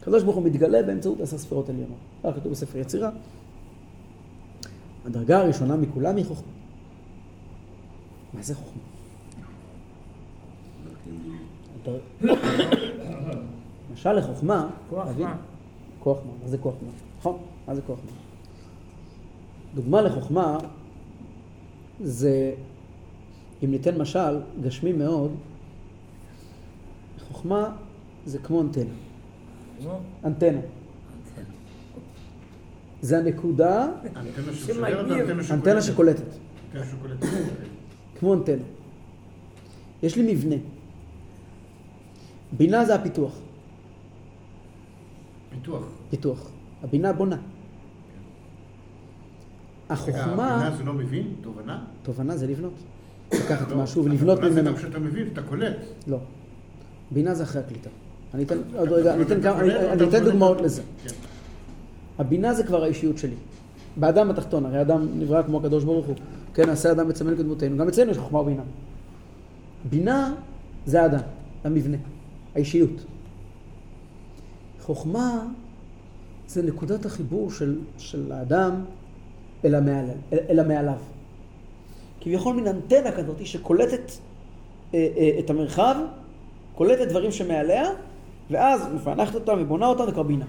הקדוש ברוך הוא מתגלה באמצעות עשר ספירות עליונות. כך כתוב בספר יצירה. הדרגה הראשונה מכולם היא חוכמה. מה זה חוכמה? [COUGHS] משל לחוכמה, כוח להבין- מה? כוח מה? מה זה כוח מה? נכון, מה זה כוח מה? דוגמה לחוכמה זה, אם ניתן משל גשמי מאוד, חוכמה זה כמו אנטנה. אנטנה. זה הנקודה, אנטנה שקולטת. כמו אנטנה. יש לי מבנה. בינה זה הפיתוח, פיתוח. פיתוח. הבינה בונה. החוכמה, הבינה זה לא מבין? תובנה? תובנה זה לבנות. [COUGHS] לקחת לא. משהו ולבנות התובנה זה ממנו. גם כשאתה מבין, אתה קולט. לא. בינה זה אחרי הקליטה. אני אתן, עוד רגע, אני אתן. דוגמאות לזה. כן. הבינה זה כבר האישיות שלי. באדם התחתון, הרי אדם נברא כמו הקדוש ברוך הוא. כן, נעשה אדם בצלמנו כדמותנו. גם אצלנו יש חוכמה ובינה. בינה זה האדם, המבנה, האישיות. חוכמה זה נקודת החיבור של, של האדם אל, המעל, אל, אל המעליו. כביכול מין אנטנה כזאת שקולטת אה, אה, את המרחב, קולטת דברים שמעליה, ואז מפענחת אותם ובונה אותם, זה כבר בינה.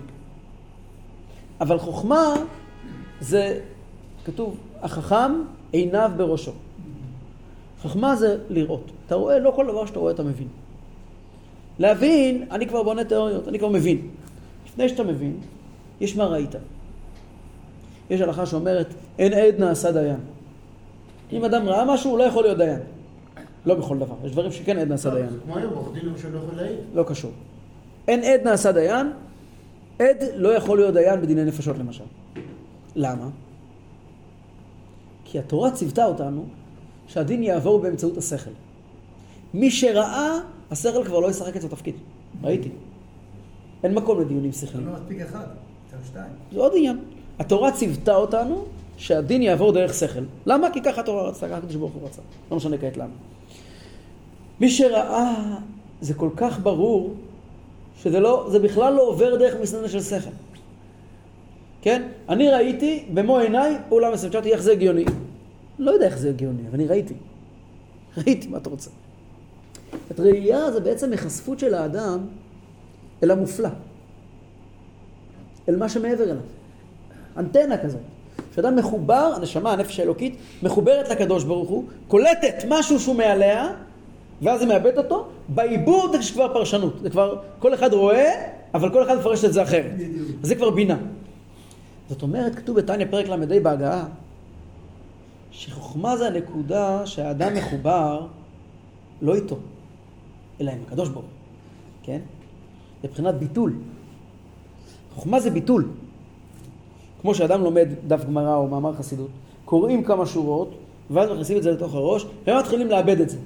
אבל חוכמה זה, כתוב, החכם עיניו בראשו. חכמה זה לראות. אתה רואה, לא כל דבר שאתה רואה אתה מבין. להבין, אני כבר בונה תיאוריות, אני כבר מבין. לפני שאתה מבין, יש מה ראית. יש הלכה שאומרת, אין עד נעשה דיין. אם אדם ראה משהו, הוא לא יכול להיות דיין. לא בכל דבר. יש דברים שכן עד נעשה דיין. כמו היום, עורך דין למשל לא יכול להעיד. לא קשור. אין עד נעשה דיין, עד לא יכול להיות דיין בדיני נפשות למשל. למה? כי התורה ציוותה אותנו שהדין יעבור באמצעות השכל. מי שראה, השכל כבר לא ישחק אצלו תפקיד. ראיתי. אין מקום לדיונים זה שכליים. לא מספיק אחד, צריך שתיים. זה עוד עניין. התורה ציוותה אותנו שהדין יעבור דרך שכל. למה? כי ככה התורה רצתה, ככה הקדוש ברוך הוא רצה. לא משנה כעת למה. מי שראה, זה כל כך ברור, שזה לא, זה בכלל לא עובר דרך מסננת של שכל. כן? אני ראיתי במו עיניי פעולה מסוימת, שאלתי איך זה הגיוני. לא יודע איך זה הגיוני, אבל אני ראיתי. ראיתי, מה אתה רוצה? את ראייה זה בעצם היחשפות של האדם אל המופלא. אל מה שמעבר אליו. אנטנה כזאת. כשאדם מחובר, הנשמה, הנפש האלוקית, מחוברת לקדוש ברוך הוא, קולטת משהו שהוא מעליה, ואז היא מאבדת אותו, בעיבוד יש כבר פרשנות. זה כבר, כל אחד רואה, אבל כל אחד מפרש את זה אחרת. זה כבר בינה. זאת אומרת, כתוב בתניא פרק ל"ה בהגעה, שחוכמה זה הנקודה שהאדם מחובר לא איתו, אלא עם הקדוש ברוך הוא, כן? מבחינת ביטול. חוכמה זה ביטול. כמו שאדם לומד דף גמרא או מאמר חסידות, קוראים כמה שורות, ואז מכניסים את זה לתוך הראש, והם מתחילים לאבד את זה.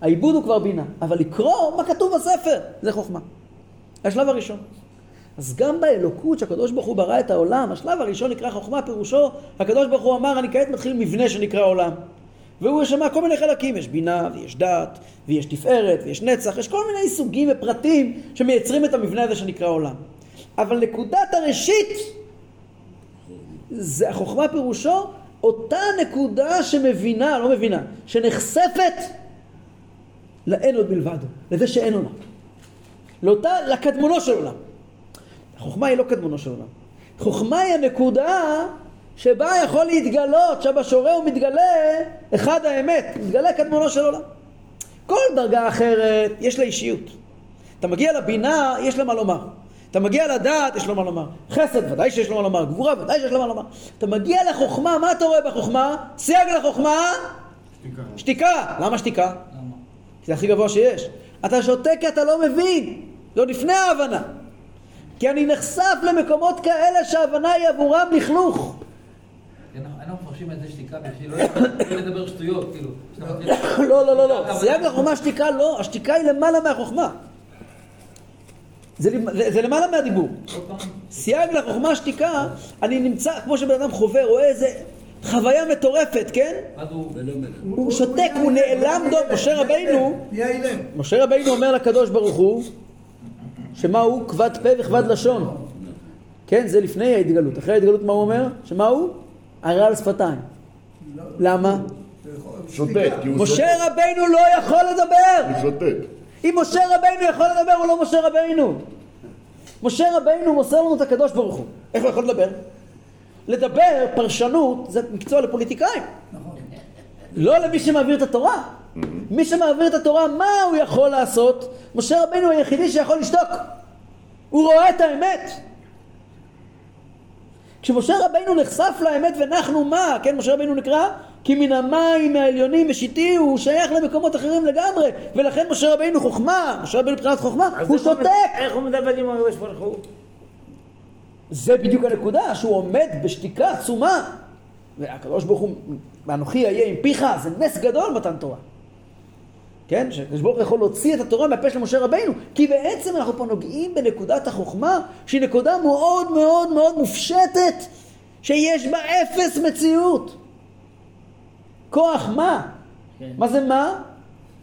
העיבוד הוא כבר בינה, אבל לקרוא מה כתוב בספר, זה חוכמה. השלב הראשון. אז גם באלוקות שהקדוש ברוך הוא ברא את העולם, השלב הראשון נקרא חוכמה, פירושו, הקדוש ברוך הוא אמר, אני כעת מתחיל מבנה שנקרא עולם. והוא שמע כל מיני חלקים, יש בינה, ויש דת, ויש תפארת, ויש נצח, יש כל מיני סוגים ופרטים שמייצרים את המבנה הזה שנקרא עולם. אבל נקודת הראשית, זה החוכמה פירושו, אותה נקודה שמבינה, לא מבינה, שנחשפת לאין עוד מלבדו, לזה שאין עולם. לאותה, לקדמונו של עולם. החוכמה היא לא קדמונו של עולם. חוכמה היא הנקודה שבה יכול להתגלות, שבשורה הוא מתגלה אחד האמת, מתגלה קדמונו של עולם. כל דרגה אחרת יש לה אישיות. אתה מגיע לבינה, יש לה מה לומר. אתה מגיע לדעת, יש לו מה לומר. חסד, ודאי שיש לו מה לומר. גבורה, ודאי שיש לו מה לומר. אתה מגיע לחוכמה, מה אתה רואה בחוכמה? סייג לחוכמה, שתיקה. שתיקה. למה שתיקה? למה? כי זה הכי גבוה שיש. אתה שותק כי אתה לא מבין. זה עוד לפני ההבנה. כי אני נחשף למקומות כאלה שההבנה היא עבורם לכלוך. אנחנו מפרשים את זה שתיקה בשביל לא לא לדבר שטויות, כאילו. לא, לא, לא, לא. אבל- סייג לחוכמה שתיקה לא. השתיקה היא למעלה מהחוכמה. זה, למעלה מהדיבור. סייג לחוכמה שתיקה, אני נמצא, כמו שבן אדם חווה, רואה איזה חוויה מטורפת, כן? ואז הוא... שותק, הוא נעלם דום. משה רבינו. משה רבינו אומר לקדוש ברוך הוא, שמה הוא? כבד פה וכבד לשון. כן, זה לפני ההתגלות. אחרי ההתגלות מה הוא אומר? שמה הוא? הרעל שפתיים. למה? שותק, כי הוא משה. רבינו לא יכול לדבר! הוא שותק. אם משה רבינו יכול לדבר, הוא לא משה רבינו. משה רבינו מוסר לנו את הקדוש ברוך הוא. איך הוא יכול לדבר? לדבר, פרשנות, זה מקצוע לפוליטיקאים. לא למי שמעביר את התורה. מי שמעביר את התורה, מה הוא יכול לעשות? משה רבינו היחידי שיכול לשתוק. הוא רואה את האמת. כשמשה רבינו נחשף לאמת ונחנו מה? כן, משה רבינו נקרא כי מן המים העליונים משיתי הוא שייך למקומות אחרים לגמרי ולכן משה רבינו חוכמה, משה רבינו מבחינת חוכמה, הוא שותק. איך הוא מדבר עם הקדוש ברוך הוא? זה בדיוק הנקודה, שהוא עומד בשתיקה עצומה. והקדוש ברוך הוא, ואנוכי אהיה עם פיך, זה נס גדול מתן תורה. כן? שהקדוש ברוך הוא יכול להוציא את התורה מהפה של משה רבינו, כי בעצם אנחנו פה נוגעים בנקודת החוכמה, שהיא נקודה מאוד מאוד מאוד מופשטת, שיש בה אפס מציאות. כוח מה? כן. מה זה מה?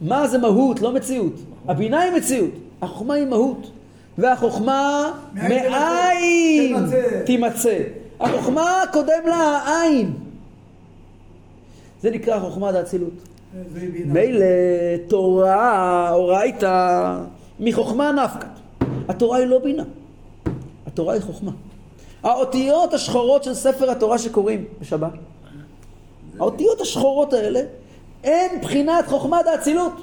מה זה מהות, לא מציאות. הבינה היא מציאות, החוכמה היא מהות. והחוכמה מאין. תימצא. החוכמה קודם לה העין. זה נקרא חוכמה דאצילות. מילא תורה, אורייתא, מחוכמה נפקא. התורה היא לא בינה, התורה היא חוכמה. האותיות השחורות של ספר התורה שקוראים בשבת, האותיות השחורות האלה הן בחינת חוכמה דאצילות.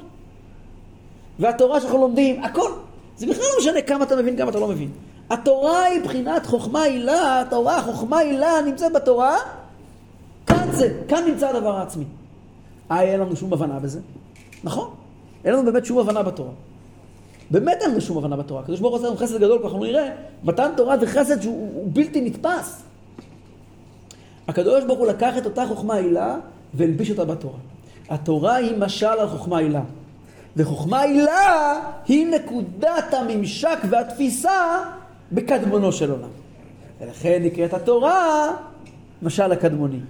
והתורה שאנחנו לומדים, הכל. זה בכלל לא משנה כמה אתה מבין, כמה אתה לא מבין. התורה היא בחינת חוכמה הילה, התורה, חוכמה הילה נמצאת בתורה, כאן זה, כאן נמצא הדבר העצמי. אה, אין לנו שום הבנה בזה. נכון, אין לנו באמת שום הבנה בתורה. באמת אין לנו שום הבנה בתורה. הקדוש ברוך הוא עושה לנו חסד גדול, ככה אנחנו נראה, מתן תורה זה חסד שהוא הוא בלתי נתפס. הקדוש ברוך הוא לקח את אותה חוכמה הילה והלביש אותה בתורה. התורה היא משל על חוכמה הילה. וחוכמה הילה היא נקודת הממשק והתפיסה בקדמונו של עולם. ולכן נקראת התורה משל הקדמוני.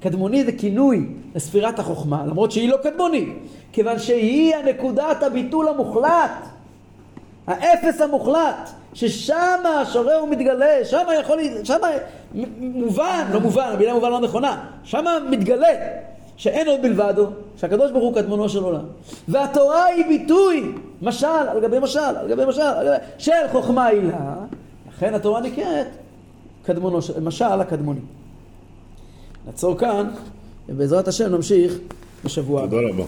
קדמוני זה כינוי לספירת החוכמה, למרות שהיא לא קדמוני, כיוון שהיא הנקודת הביטול המוחלט, האפס המוחלט, ששם השורר הוא מתגלה, שם יכול, לה- שם מובן, לא מובן, המילה מובן לא נכונה, שם מתגלה שאין עוד מלבדו, שהקדוש ברוך הוא קדמונו של עולם. והתורה היא ביטוי, משל על גבי משל, על גבי משל, על גבי, של חוכמה הילה, לכן התורה נקראת קדמונו, של- משל הקדמוני. נעצור כאן, ובעזרת השם נמשיך בשבוע הבא. תודה רבה.